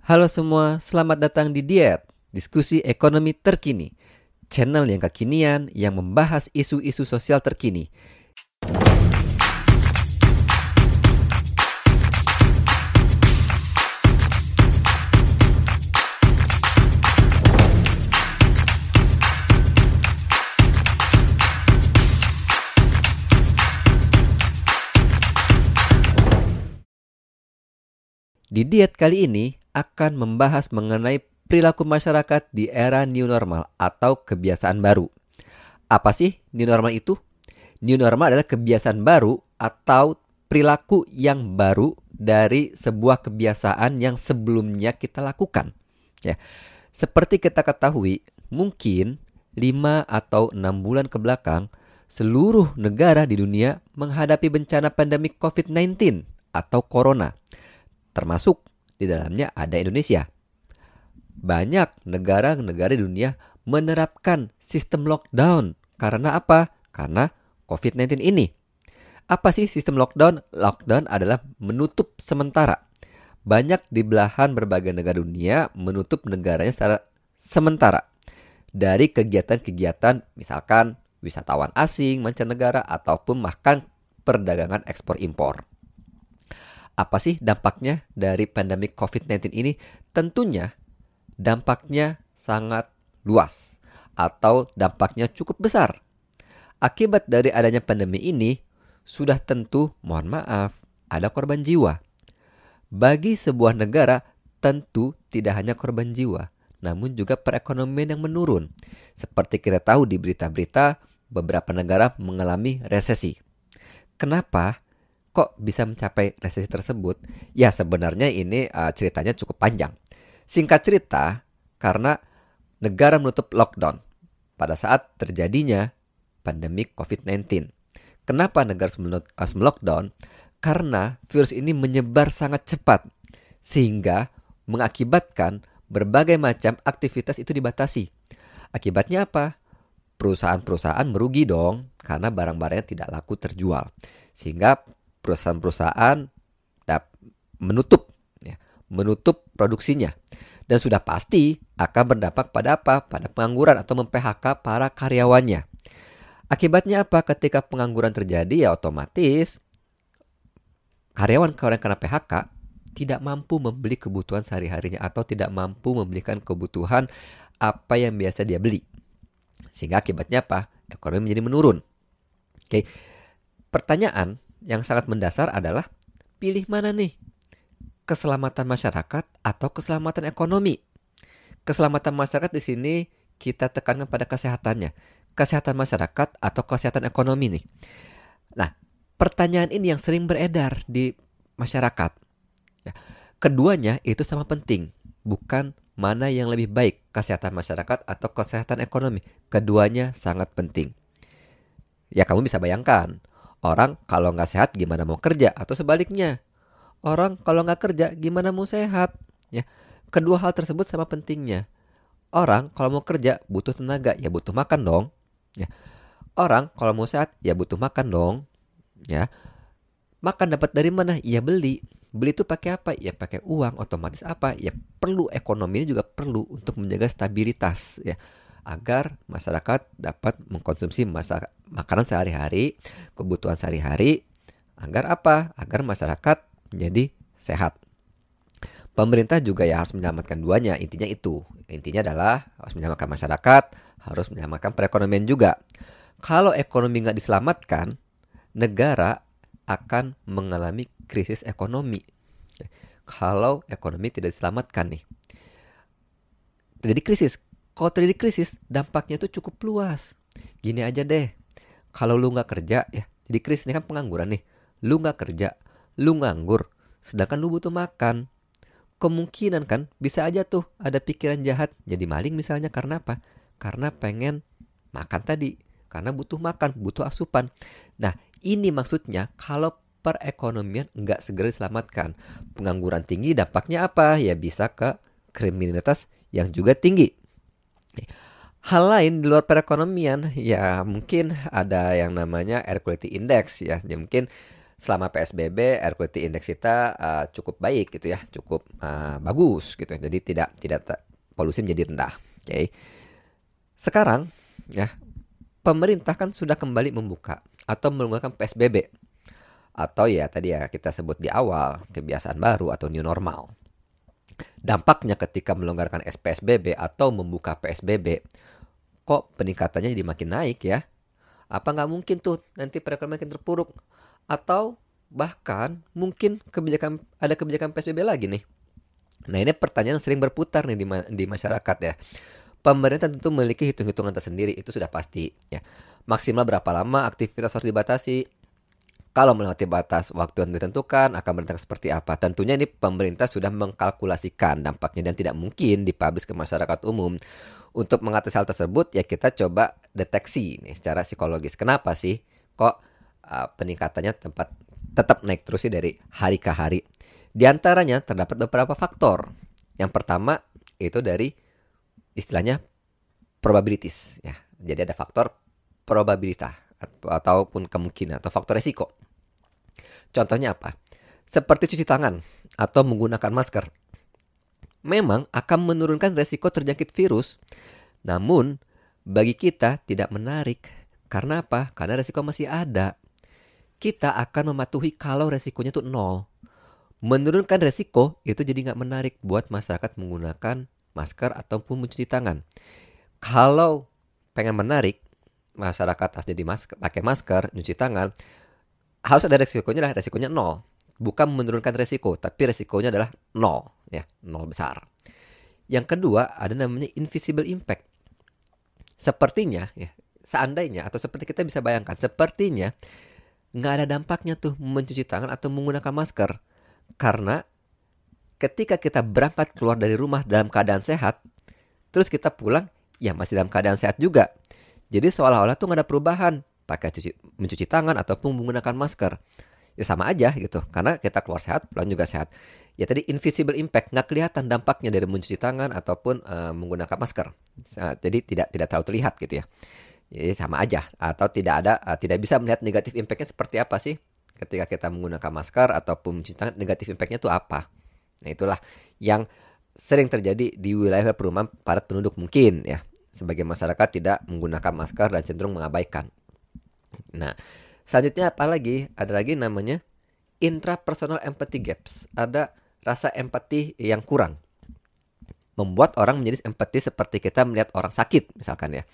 Halo semua, selamat datang di Diet, diskusi ekonomi terkini. Channel yang kekinian yang membahas isu-isu sosial terkini. Di diet kali ini akan membahas mengenai perilaku masyarakat di era new normal atau kebiasaan baru. Apa sih new normal itu? New normal adalah kebiasaan baru atau perilaku yang baru dari sebuah kebiasaan yang sebelumnya kita lakukan. Ya. Seperti kita ketahui, mungkin 5 atau 6 bulan ke belakang seluruh negara di dunia menghadapi bencana pandemi COVID-19 atau corona termasuk di dalamnya ada Indonesia. Banyak negara-negara di dunia menerapkan sistem lockdown. Karena apa? Karena COVID-19 ini. Apa sih sistem lockdown? Lockdown adalah menutup sementara. Banyak di belahan berbagai negara dunia menutup negaranya secara sementara dari kegiatan-kegiatan misalkan wisatawan asing, mancanegara ataupun bahkan perdagangan ekspor impor. Apa sih dampaknya dari pandemi COVID-19 ini? Tentunya dampaknya sangat luas atau dampaknya cukup besar. Akibat dari adanya pandemi ini, sudah tentu, mohon maaf, ada korban jiwa. Bagi sebuah negara, tentu tidak hanya korban jiwa, namun juga perekonomian yang menurun. Seperti kita tahu di berita-berita, beberapa negara mengalami resesi. Kenapa? Kok bisa mencapai resesi tersebut? Ya sebenarnya ini uh, ceritanya cukup panjang. Singkat cerita, karena negara menutup lockdown pada saat terjadinya pandemi COVID-19. Kenapa negara harus melockdown? Karena virus ini menyebar sangat cepat sehingga mengakibatkan berbagai macam aktivitas itu dibatasi. Akibatnya apa? Perusahaan-perusahaan merugi dong karena barang-barangnya tidak laku terjual. Sehingga perusahaan-perusahaan menutup ya, menutup produksinya dan sudah pasti akan berdampak pada apa? Pada pengangguran atau mem-PHK para karyawannya. Akibatnya apa? Ketika pengangguran terjadi ya otomatis karyawan-karyawan kena PHK tidak mampu membeli kebutuhan sehari-harinya atau tidak mampu membelikan kebutuhan apa yang biasa dia beli. Sehingga akibatnya apa? Ekonomi menjadi menurun. Oke. Pertanyaan yang sangat mendasar adalah pilih mana nih? Keselamatan masyarakat atau keselamatan ekonomi? Keselamatan masyarakat di sini kita tekankan pada kesehatannya. Kesehatan masyarakat atau kesehatan ekonomi nih. Nah, pertanyaan ini yang sering beredar di masyarakat. Ya, keduanya itu sama penting, bukan mana yang lebih baik, kesehatan masyarakat atau kesehatan ekonomi. Keduanya sangat penting. Ya kamu bisa bayangkan, Orang kalau nggak sehat gimana mau kerja atau sebaliknya. Orang kalau nggak kerja gimana mau sehat? Ya, kedua hal tersebut sama pentingnya. Orang kalau mau kerja butuh tenaga ya butuh makan dong. Ya, orang kalau mau sehat ya butuh makan dong. Ya, makan dapat dari mana? Ya beli. Beli itu pakai apa? Ya pakai uang. Otomatis apa? Ya perlu ekonominya juga perlu untuk menjaga stabilitas. Ya, agar masyarakat dapat mengkonsumsi masa makanan sehari-hari, kebutuhan sehari-hari agar apa? Agar masyarakat menjadi sehat. Pemerintah juga ya harus menyelamatkan duanya. Intinya itu. Intinya adalah harus menyelamatkan masyarakat, harus menyelamatkan perekonomian juga. Kalau ekonomi nggak diselamatkan, negara akan mengalami krisis ekonomi. Kalau ekonomi tidak diselamatkan nih, terjadi krisis kalau terjadi krisis, dampaknya itu cukup luas. Gini aja deh, kalau lu nggak kerja ya, jadi krisis ini kan pengangguran nih. Lu nggak kerja, lu nganggur, sedangkan lu butuh makan. Kemungkinan kan bisa aja tuh ada pikiran jahat jadi maling misalnya karena apa? Karena pengen makan tadi, karena butuh makan, butuh asupan. Nah ini maksudnya kalau perekonomian nggak segera diselamatkan. Pengangguran tinggi dampaknya apa? Ya bisa ke kriminalitas yang juga tinggi. Hal lain di luar perekonomian ya mungkin ada yang namanya air quality index ya. ya mungkin selama PSBB air quality index kita uh, cukup baik gitu ya, cukup uh, bagus gitu. Jadi tidak tidak polusi menjadi rendah. Oke. Okay. Sekarang ya pemerintah kan sudah kembali membuka atau melonggarkan PSBB atau ya tadi ya kita sebut di awal kebiasaan baru atau new normal. Dampaknya ketika melonggarkan PSBB atau membuka PSBB, kok peningkatannya jadi makin naik ya? Apa nggak mungkin tuh nanti perekonomian makin terpuruk? atau bahkan mungkin kebijakan ada kebijakan PSBB lagi nih. Nah ini pertanyaan yang sering berputar nih di, ma di masyarakat ya. Pemerintah tentu memiliki hitung-hitungan tersendiri itu sudah pasti ya. Maksimal berapa lama aktivitas harus dibatasi? Kalau melewati batas waktu yang ditentukan akan berdampak seperti apa? Tentunya ini pemerintah sudah mengkalkulasikan dampaknya dan tidak mungkin dipublish ke masyarakat umum. Untuk mengatasi hal tersebut ya kita coba deteksi nih secara psikologis. Kenapa sih kok uh, peningkatannya tempat tetap naik terus sih dari hari ke hari. Di antaranya terdapat beberapa faktor. Yang pertama itu dari istilahnya probabilities ya. Jadi ada faktor probabilitas ataupun kemungkinan atau faktor resiko. Contohnya apa? Seperti cuci tangan atau menggunakan masker. Memang akan menurunkan resiko terjangkit virus, namun bagi kita tidak menarik. Karena apa? Karena resiko masih ada kita akan mematuhi kalau resikonya itu nol. Menurunkan resiko itu jadi nggak menarik buat masyarakat menggunakan masker ataupun mencuci tangan. Kalau pengen menarik, masyarakat harus jadi masker, pakai masker, nyuci tangan, harus ada resikonya lah, resikonya nol. Bukan menurunkan resiko, tapi resikonya adalah nol, ya, nol besar. Yang kedua ada namanya invisible impact. Sepertinya, ya, seandainya atau seperti kita bisa bayangkan, sepertinya nggak ada dampaknya tuh mencuci tangan atau menggunakan masker. Karena ketika kita berangkat keluar dari rumah dalam keadaan sehat, terus kita pulang, ya masih dalam keadaan sehat juga. Jadi seolah-olah tuh nggak ada perubahan pakai cuci, mencuci tangan ataupun menggunakan masker. Ya sama aja gitu, karena kita keluar sehat, pulang juga sehat. Ya tadi invisible impact, nggak kelihatan dampaknya dari mencuci tangan ataupun uh, menggunakan masker. Jadi tidak tidak terlalu terlihat gitu ya. Jadi sama aja atau tidak ada uh, tidak bisa melihat negatif impactnya seperti apa sih ketika kita menggunakan masker ataupun mencuci tangan negatif impactnya itu apa. Nah itulah yang sering terjadi di wilayah perumahan padat penduduk mungkin ya sebagai masyarakat tidak menggunakan masker dan cenderung mengabaikan. Nah selanjutnya apa lagi? Ada lagi namanya intrapersonal empathy gaps. Ada rasa empati yang kurang. Membuat orang menjadi empati seperti kita melihat orang sakit misalkan ya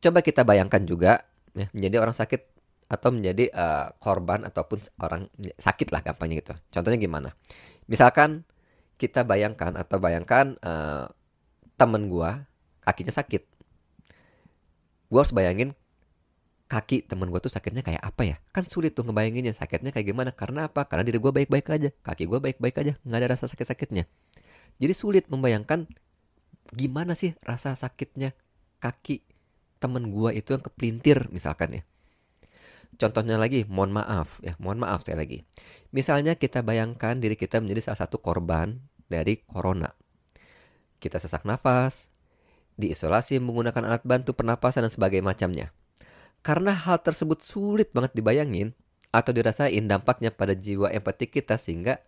coba kita bayangkan juga ya, menjadi orang sakit atau menjadi uh, korban ataupun orang sakit lah gampangnya gitu. Contohnya gimana? Misalkan kita bayangkan atau bayangkan uh, temen gua kakinya sakit. Gua harus bayangin kaki temen gua tuh sakitnya kayak apa ya? Kan sulit tuh ngebayanginnya sakitnya kayak gimana. Karena apa? Karena diri gua baik-baik aja. Kaki gua baik-baik aja. Nggak ada rasa sakit-sakitnya. Jadi sulit membayangkan gimana sih rasa sakitnya kaki temen gua itu yang kepelintir misalkan ya. Contohnya lagi, mohon maaf ya, mohon maaf saya lagi. Misalnya kita bayangkan diri kita menjadi salah satu korban dari corona. Kita sesak nafas, diisolasi menggunakan alat bantu pernapasan dan sebagainya macamnya. Karena hal tersebut sulit banget dibayangin atau dirasain dampaknya pada jiwa empati kita sehingga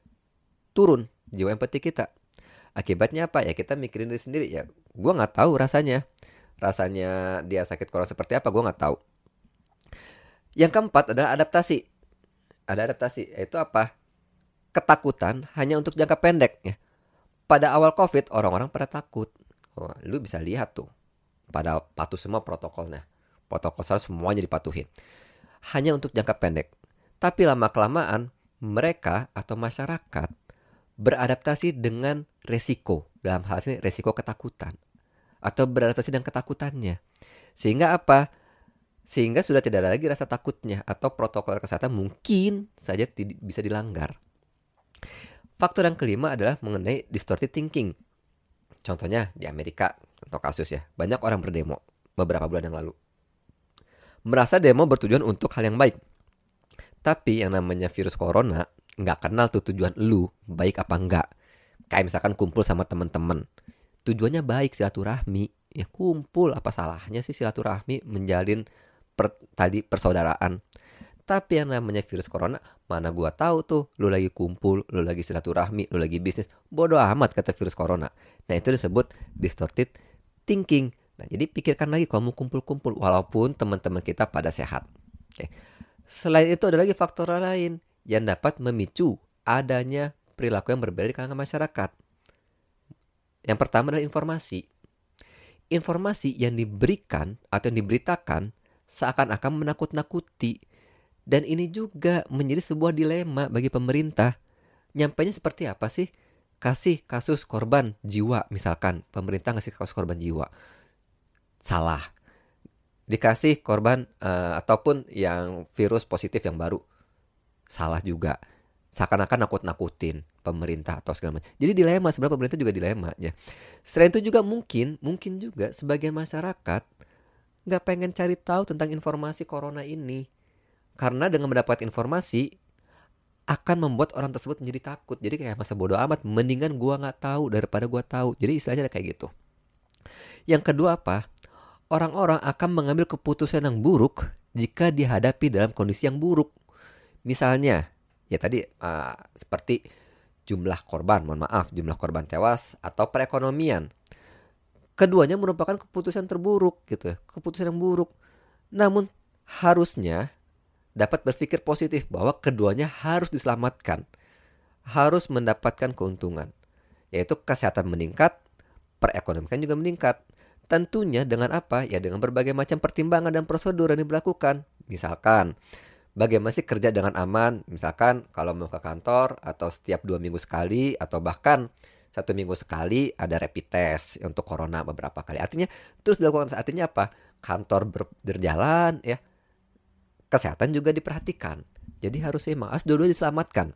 turun jiwa empati kita. Akibatnya apa? Ya kita mikirin diri sendiri. Ya. Gua nggak tahu rasanya. Rasanya dia sakit corona seperti apa gue nggak tahu. Yang keempat adalah adaptasi. Ada adaptasi yaitu apa? Ketakutan hanya untuk jangka pendek ya. Pada awal covid orang-orang pada takut. Oh, lu bisa lihat tuh. Pada patuh semua protokolnya protokol harus semuanya dipatuhin hanya untuk jangka pendek tapi lama kelamaan mereka atau masyarakat beradaptasi dengan resiko dalam hal ini resiko ketakutan atau beradaptasi dengan ketakutannya. Sehingga apa? Sehingga sudah tidak ada lagi rasa takutnya atau protokol kesehatan mungkin saja bisa dilanggar. Faktor yang kelima adalah mengenai distorted thinking. Contohnya di Amerika atau kasus ya, banyak orang berdemo beberapa bulan yang lalu. Merasa demo bertujuan untuk hal yang baik. Tapi yang namanya virus corona nggak kenal tuh tujuan lu baik apa enggak. Kayak misalkan kumpul sama teman-teman tujuannya baik silaturahmi ya kumpul apa salahnya sih silaturahmi menjalin per, tadi persaudaraan Tapi yang namanya virus corona, mana gua tahu tuh lu lagi kumpul, lu lagi silaturahmi, lu lagi bisnis. Bodoh amat kata virus corona. Nah, itu disebut distorted thinking. Nah, jadi pikirkan lagi kalau mau kumpul-kumpul walaupun teman-teman kita pada sehat. Oke. Selain itu ada lagi faktor lain yang dapat memicu adanya perilaku yang berbeda di kalangan masyarakat. Yang pertama adalah informasi. Informasi yang diberikan atau yang diberitakan seakan-akan menakut-nakuti dan ini juga menjadi sebuah dilema bagi pemerintah. Nyampainya seperti apa sih? Kasih kasus korban jiwa misalkan. Pemerintah ngasih kasus korban jiwa. Salah. Dikasih korban uh, ataupun yang virus positif yang baru. Salah juga. Seakan-akan nakut-nakutin pemerintah atau segala macam. Jadi dilema sebenarnya pemerintah juga dilema ya. Selain itu juga mungkin, mungkin juga sebagian masyarakat nggak pengen cari tahu tentang informasi corona ini karena dengan mendapat informasi akan membuat orang tersebut menjadi takut. Jadi kayak masa bodoh amat, mendingan gua nggak tahu daripada gua tahu. Jadi istilahnya kayak gitu. Yang kedua apa? Orang-orang akan mengambil keputusan yang buruk jika dihadapi dalam kondisi yang buruk. Misalnya, ya tadi uh, seperti jumlah korban, mohon maaf, jumlah korban tewas atau perekonomian. Keduanya merupakan keputusan terburuk gitu, ya, keputusan yang buruk. Namun harusnya dapat berpikir positif bahwa keduanya harus diselamatkan, harus mendapatkan keuntungan, yaitu kesehatan meningkat, perekonomian juga meningkat. Tentunya dengan apa? Ya dengan berbagai macam pertimbangan dan prosedur yang diberlakukan. Misalkan, bagaimana sih kerja dengan aman? Misalkan kalau mau ke kantor atau setiap dua minggu sekali atau bahkan satu minggu sekali ada rapid test untuk corona beberapa kali. Artinya terus dilakukan artinya apa? Kantor ber, berjalan ya kesehatan juga diperhatikan. Jadi harus emang harus dulu diselamatkan.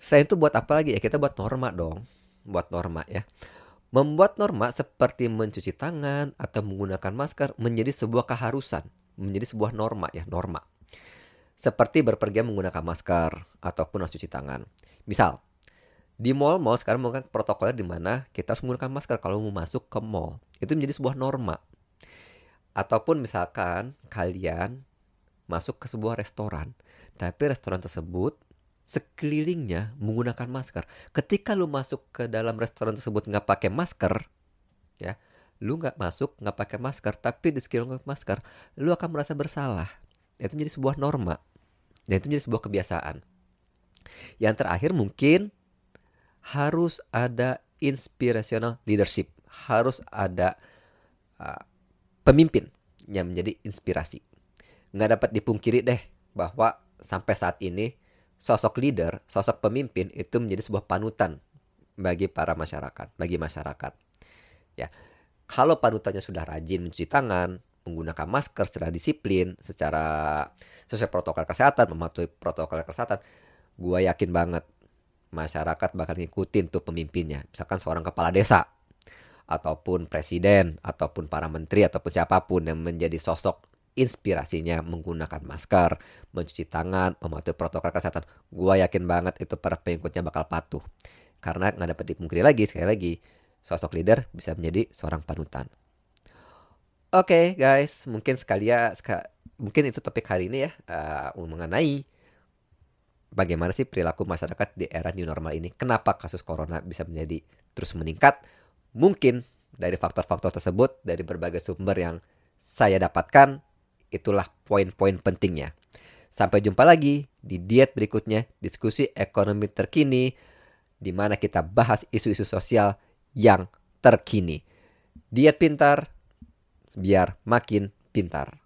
Selain itu buat apa lagi ya? Kita buat norma dong. Buat norma ya. Membuat norma seperti mencuci tangan atau menggunakan masker menjadi sebuah keharusan, menjadi sebuah norma ya, norma. Seperti berpergian menggunakan masker ataupun harus cuci tangan. Misal, di mall-mall sekarang menggunakan protokolnya di mana kita harus menggunakan masker kalau mau masuk ke mall. Itu menjadi sebuah norma. Ataupun misalkan kalian masuk ke sebuah restoran, tapi restoran tersebut sekelilingnya menggunakan masker. Ketika lu masuk ke dalam restoran tersebut nggak pakai masker, ya, lu nggak masuk nggak pakai masker, tapi di sekeliling masker, lu akan merasa bersalah. Itu menjadi sebuah norma, dan itu menjadi sebuah kebiasaan. Yang terakhir mungkin harus ada inspirational leadership, harus ada uh, pemimpin yang menjadi inspirasi nggak dapat dipungkiri deh bahwa sampai saat ini sosok leader, sosok pemimpin itu menjadi sebuah panutan bagi para masyarakat, bagi masyarakat. Ya, kalau panutannya sudah rajin mencuci tangan, menggunakan masker secara disiplin, secara sesuai protokol kesehatan, mematuhi protokol kesehatan, gue yakin banget masyarakat bakal ngikutin tuh pemimpinnya. Misalkan seorang kepala desa, ataupun presiden, ataupun para menteri, ataupun siapa pun yang menjadi sosok inspirasinya menggunakan masker, mencuci tangan, mematuhi protokol kesehatan. Gua yakin banget itu para pengikutnya bakal patuh. Karena nggak dapat dipungkiri lagi, sekali lagi, sosok leader bisa menjadi seorang panutan. Oke okay, guys, mungkin sekali ya, mungkin itu topik hari ini ya, uh, mengenai bagaimana sih perilaku masyarakat di era new normal ini. Kenapa kasus corona bisa menjadi terus meningkat? Mungkin dari faktor-faktor tersebut, dari berbagai sumber yang saya dapatkan, Itulah poin-poin pentingnya. Sampai jumpa lagi di diet berikutnya, diskusi ekonomi terkini, di mana kita bahas isu-isu sosial yang terkini. Diet pintar, biar makin pintar.